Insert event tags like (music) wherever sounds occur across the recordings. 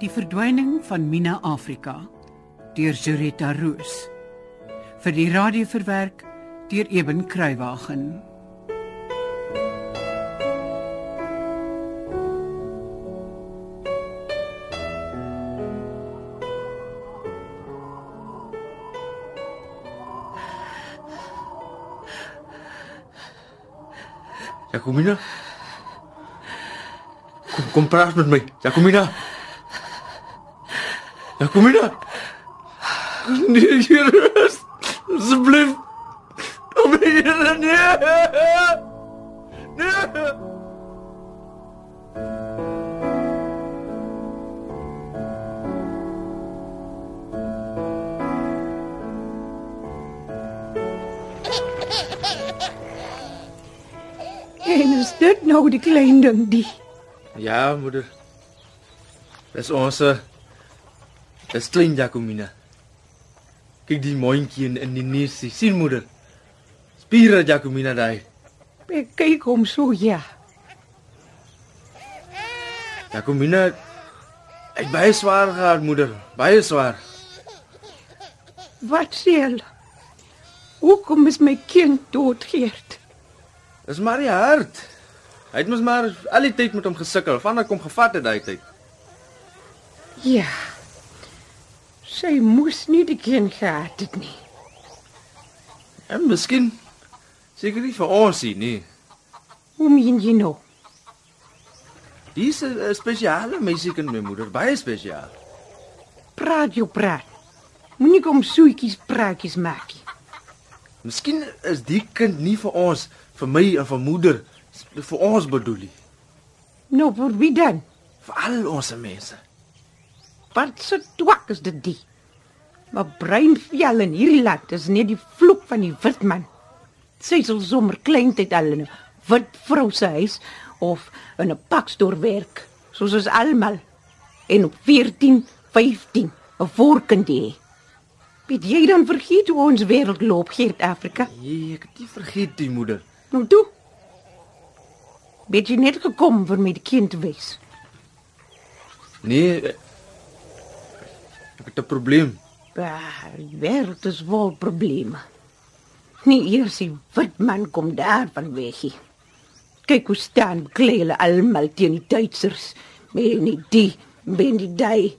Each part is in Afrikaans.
Die verdwyning van Mina Afrika deur Juretta Roos vir die radio verwerk deur Eben Kruiwagen. Jacomina. Kom kom praat met my. Jacomina. Jacomina. Nee, hier is. Asseblief. Kom hier nee. Nee. En is dit nou die klein ding die? Ja, moeder. Dis ons eh, Dis klein Jacomina. Kyk die mondjie in, in die neusie. sien moeder. Spiere Jacomina daai. Ek kyk hom so ja. Jacomina ek baie swaar gehad moeder, baie swaar. Wat sê hulle? Hoekom is my kind doodgeerd? Dis maar die hart. Hy het mos maar al die tyd met hom gesukkel, van ek hom gevat het daai tyd. Ja. Sy moes nie die kind gehad het nie. En miskien seker nie vir ons nie, nee. Hoe meen jy nou? Dis 'n spesiale meisiekind my moeder, baie spesiaal. Praat jou praat. Moenie kom soetjies praatjies maak nie. Miskien is die kind nie vir ons, vir my en vir moeder, vir ons bedoel nie, Nou vir wie dan? vir al ons mense. Wat se twak is dit die? Maar breinvel in hierdie land is net die vloek van die wit man. Sy sal sommer kleintyd al in 'n wit vrou se huis of in 'n pakstoor werk, soos ons almal. En op 14, 15 'n voorkind hê. Weet jy dan vergeet hoe ons wêreld loop hier in Afrika? Nee, ek het nie vergeet die moeder. Nou toe. Bet jy net gekom vir my die kind te wees? Nee. Ek het 'n probleem. Bah, die wêreld is vol probleme. Nie eers die wit man kom daar van weg nie. Kyk hoe staan klei hulle almal teen die Duitsers. Men nie die, men die daai.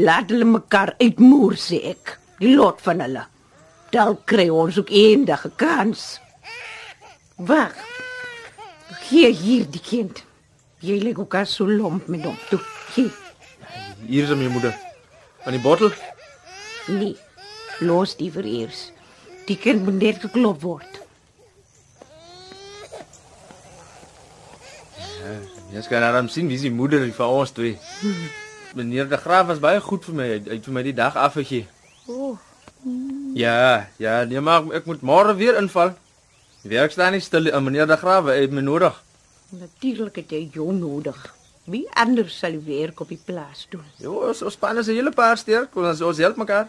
Laat hulle mekaar uitmoer sê ek. Die lot van hulle. Dalk kry ons ook eendag 'n kans. Wag. Gee hier die kind. Jy lê ook so lomp met hom. Toe, gee. Hier is my moeder. Aan die bottel. Nee. Los die vir eers. Die kind moet net geklop word. Jy kan nou sien wie die moeder vir ons twee. Meneer de Graaf was baie goed vir my. Hy het vir my die dag afgegee. O, oh, Ja, ja, nee maar ek moet môre weer inval. Die werk staan nie stil, nie. meneer de Graaf het my nodig. natuurlik het jy jou nodig. Wie anders sal die werk op die plaas doen? Jo, ons ons span is 'n hele paar sterk, ons ons help mekaar.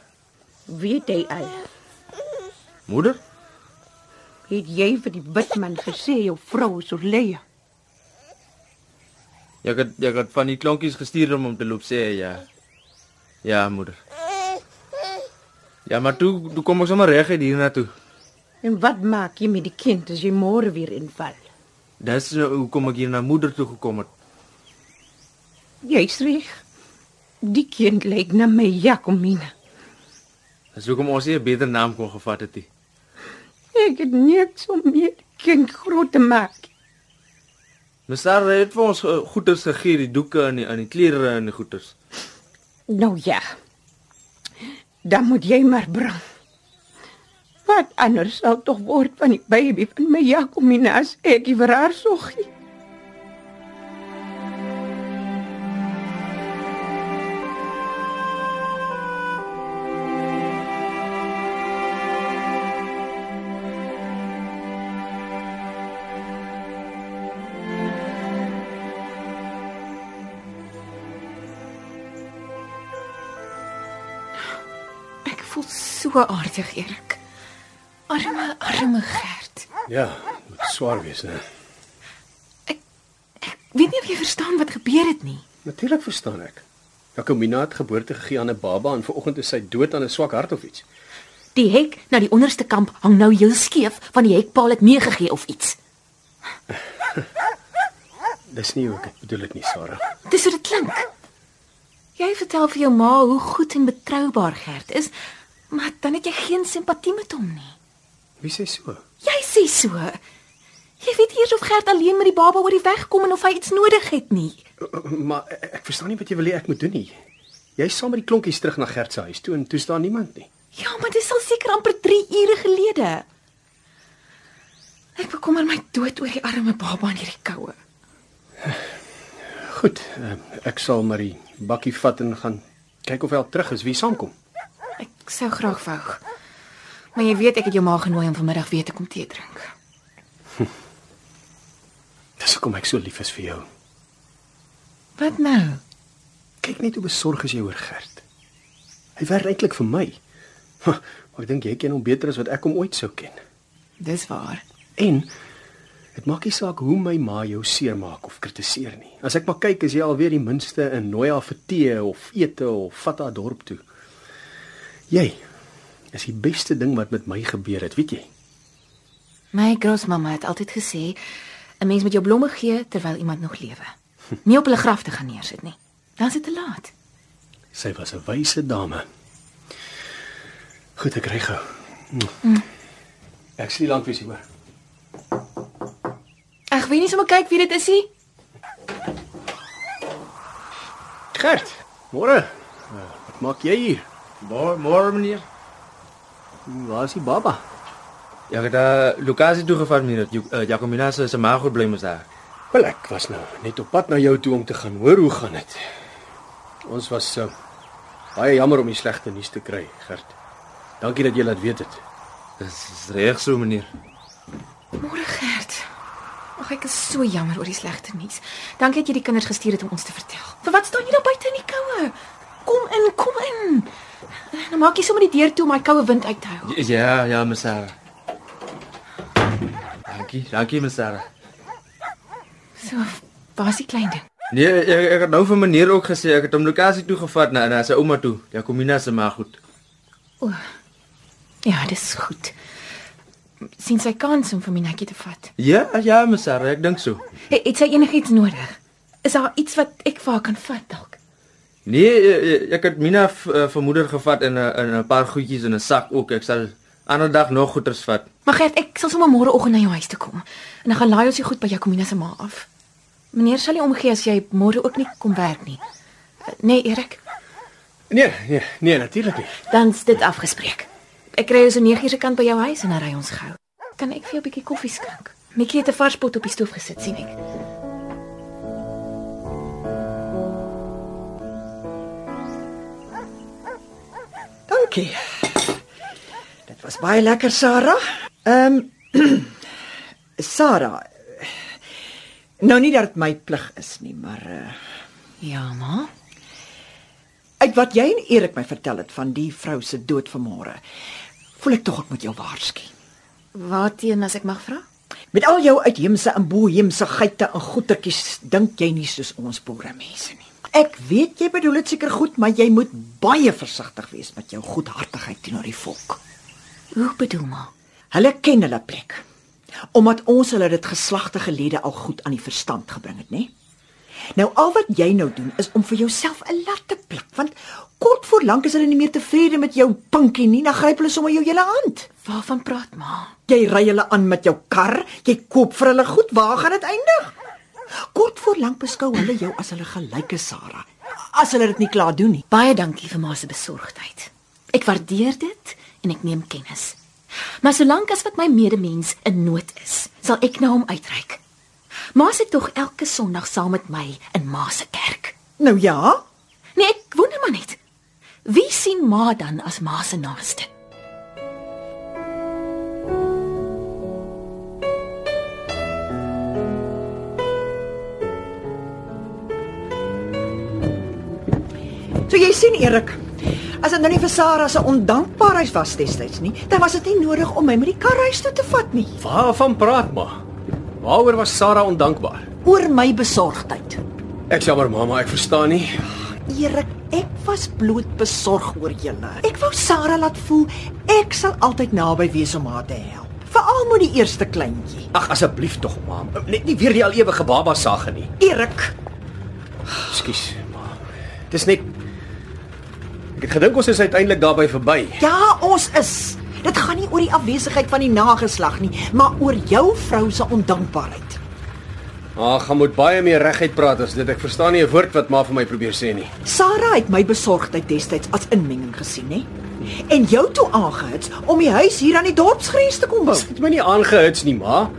Weet jy al? Moeder? Het jy vir die wit man gesê jou vrou is oorlede? Jy het jy het van die klonkies gestuur om hom te loop sê ja. Ja, moeder. Ja, maar toe toe kom ons sommer reg uit hier na toe. En wat maak jy met die kind as jy môre weer inval? Dis nou hoekom ek hier na moeder toe gekom het. Jy's reg. Die kind lyk na my Jacomina. Dis hoekom ons nie 'n beter naam kon gevat het nie. Ek het niks om meer die kind groot te maak. Meester het vir ons eh, goeders gegee, die doeke en die aan die klere en die goeders. Nou ja. Dan moet jy maar bring. Wat anders sal tog word van die baby van my Jacomina as ek die vir haar sorgie? Ek voel so aardig, Erik. Arme, arme Gert. Ja, moet swaar wees, né? Weet nie of jy verstaan wat gebeur het nie. Natuurlik verstaan ek. Jacomina het geboorte gegee aan 'n baba en vanoggend is sy dood aan 'n swak hart of iets. Die hek na die onderste kamp hang nou heel skeef want die hekpaal het meegegee of iets. (laughs) Dis nie hoe ek bedoel dit nie, Sarah. Dis hoe dit klink. Jy vertel vir jou ma hoe goed en betroubaar Gert is, maar dan het jy geen simpatie met hom nie. Wie sê so? Jy sê so. Jy weet eers of Gert alleen met die baba oor die weg kom en of hy iets nodig het nie. Maar ek, ek verstaan nie wat jy wil hê ek moet doen nie. Jy is saam met die klonkies terug na Gert se huis toe en toe staan niemand nie. Ja, maar dis al seker amper 3 ure gelede. Ek bekommer my dood oor die arme baba in hierdie koue. Goed, uh, ek sal maar die bakkie vat en gaan kyk of hy al terug is wie saamkom. Ek sou graag wou. Maar jy weet ek het jou ma genooi om vanmiddag weer te kom tee drink. Dis hoekom ek so lief is vir jou. Wat nou? Kyk net hoe besorg is jy oor Gert. Hy werk eintlik vir my. Maar ek dink jy ken hom beter as wat ek hom ooit sou ken. Dis waar. En dit maak nie saak hoe my ma jou seermaak of kritiseer nie. As ek maar kyk is jy alweer die minste in nooi haar vir tee of ete of vat haar dorp toe. Jy is die beste ding wat met my gebeur het, weet jy? My grootmamma het altyd gesê 'n mens moet jou blomme gee terwyl iemand nog lewe. (laughs) Nie op hulle graf te gaan neersit nie. Dan is dit te laat. Sy was 'n wyse dame. Goed, ek ry gou. Mm. Ek sien lank wees hier hoor. Ag, weet nie sommer kyk wie dit is nie. Gert, môre. Wat maak jy hier? Môre, môre meneer. Waar is die baba? Ja, ek het uh, lokasie toe gevat meneer. Uh, Jacomina se se maag goed bly mos daar. Wel ek was nou net op pad na jou toe om te gaan hoor hoe gaan dit. Ons was uh, baie jammer om die slegte nuus te kry, Gert. Dankie dat jy laat weet het. Dis is reg so meneer. Môre Gert. Ag, ek is so jammer oor die slegte nuus. Dankie dat jy die kinders gestuur het om ons te vertel. Vir wat staan jy daar buite in die koue? Kom in, kom in. Nou maak jy sommer die deur toe om my koue wind uit te hou. Ja, ja, meneer Sarah. Dankie, dankie meneer Sarah. So, waar is die klein ding? Nee, ek, ek het nou vir meneer ook gesê ek het hom lokasie toe gevat na na sy ouma toe. Jacomina se maag goed. O. Ja, dis goed. Sien sy kans om vir my netjie te vat. Ja, ja, meneer Sarah, ek dink so. Het, het sy enigiets nodig? Is daar iets wat ek vir haar kan vat dalk? Nee, eh, ek het Mina eh, vir moeder gevat in 'n in 'n paar goedjies in 'n sak ook. Ek sal ander dag nog goeders vat. Maar Gert, ek sal sommer môreoggend na jou huis toe kom en dan gaan laai ons die goed by Jacomina se ma af. Meneer sal nie omgee as jy môre ook nie kom werk nie. Eh, Nee, Erik, Nee, nee, nee, natuurlik nie. dan's dit afgespreek. Ek kry jou so 9 se kant by jou huis en dan ry ons gou. Kan ek vir jou 'n bietjie koffie skink? Mikkie het 'n vars pot op die stoof gesit, sien ek. Dankie. Dit was baie lekker, Sarah. Ehm um, (clears throat) Sarah. Nou nie dat dit my plig is nie, maar uh, Ja, ma. uit wat jy en Erik my vertel het van die vrou se dood vanmôre, voel ek tog ek moet jou waarsku. Waarteen as ek mag vra? Met al jou uitheemse en boheemse geite en goetertjies, dink jy nie soos ons boere mense nie. Ek weet jy bedoel dit seker goed, maar jy moet baie versigtig wees met jou goedhartigheid teenoor die volk. Hoe bedoel ma? Hulle ken hulle plek. Omdat ons hulle dit geslagte gelede al goed aan die verstand gebring het, nê? Nou al wat jy nou doen is om vir jouself 'n lat te pluk, want kort voor lank is hulle nie meer tevrede met jou pinkie nie, dan gryp hulle sommer jou hele hand. Waarvan praat ma? Jy ry hulle aan met jou kar, jy koop vir hulle goed, waar gaan dit eindig? Kort voor lank beskou hulle jou as hulle gelyke Sarah. As hulle dit nie klaar doen nie. Baie dankie vir ma se besorgdheid. Ek waardeer dit en ek neem kennis. Maar solank as wat my medemens in nood is, sal ek na hom uitreik. Ma sit tog elke Sondag saam met my in ma se kerk. Nou ja, Nee, ek wonder maar net. Wie sien ma dan as ma se naaste? So jy sien Erik, as dit nou nie vir Sarah se ondankbaarheid was destyds nie, dan was dit nie nodig om my met die karhuis toe te vat nie. Waarvan praat ma? Waaroor was Sarah ondankbaar? Oor my besorgdheid. Ek jammer mamma, ek verstaan nie. Erik, ek was bloot besorg oor julle. Ek wou Sarah laat voel ek sal altyd naby wees om haar te help. Veral met die eerste kleintjie. Ag asseblief tog, ma. Net nie weer die al ewige baba sage nie. Erik, Ekskuus, ma. Dis net Ek het gedink ons is uiteindelik daarby verby. ja, ons is. Dit gaan nie oor die afwesigheid van die nageslag nie, maar oor jou vrou se ondankbaarheid. Ag, gaan moet baie meer reguit praat as dit. Ek verstaan nie 'n woord wat ma vir my probeer sê nie. Sarah het my besorgdheid destyds as inmenging gesien, hè? En jou toe aangehits om die huis hier aan die dorpsgrens te kom bou. Dit het my nie aangehits nie, ma.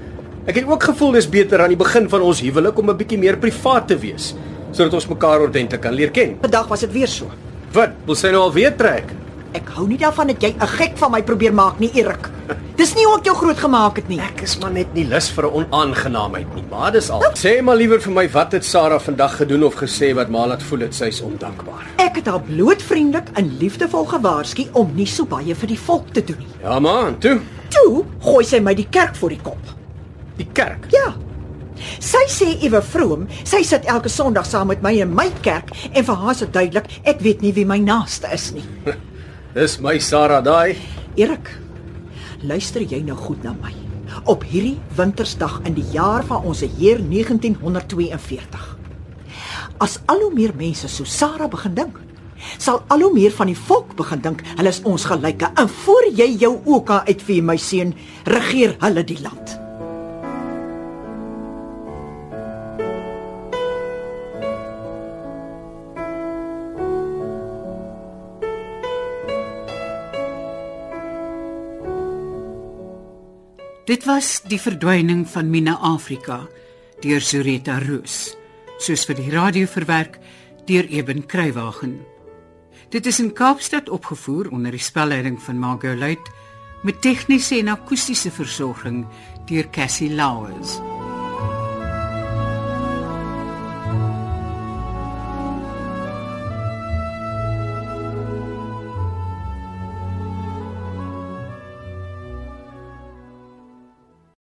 Ek het ook gevoel dis beter aan die begin van ons huwelik om 'n bietjie meer privaat te wees, sodat ons mekaar ordentlik kan leer ken. Vandag was dit weer so. Wat? Wil sy nou al weer trek? Ek hou nie daarvan dat jy 'n gek van my probeer maak nie, Erik. Dis nie hoe ek jou groot gemaak het nie. Ek is maar net nie lus vir 'n onaangenaamheid nie, maar dis al. Sê maar liewer vir my wat het Sarah vandag gedoen of gesê wat maar laat voel dit sy is ondankbaar. Ek het haar bloot vriendelik en liefdevol gewaarsku om nie so baie vir die volk te doen nie. Ja, ma, en toe, Toe gooi sy my die kerk voor die kop. die kerk. Ja. Sy sê ewe vroom, sy sit elke Sondag saam met my in my kerk en vir haar is dit duidelik ek weet nie wie my naaste is nie. (laughs) Dis my Sarah daai. Erik, luister jy nou goed na my. Op hierdie wintersdag in die jaar van ons Heer 1942. As al hoe meer mense so Sarah begin dink, sal al hoe meer van die volk begin dink hulle is ons gelyke. En voor jy jou oë kan uitvee, my seun, regeer hulle die land. Dit was die verdwyning van Mina Afrika deur Zureta Roos, soos vir die radio verwerk deur Eben Kruiwagen. Dit is in Kaapstad opgevoer onder die spelleiding van Margot Luit met tegniese en akoestiese versorging deur Cassie Lauers.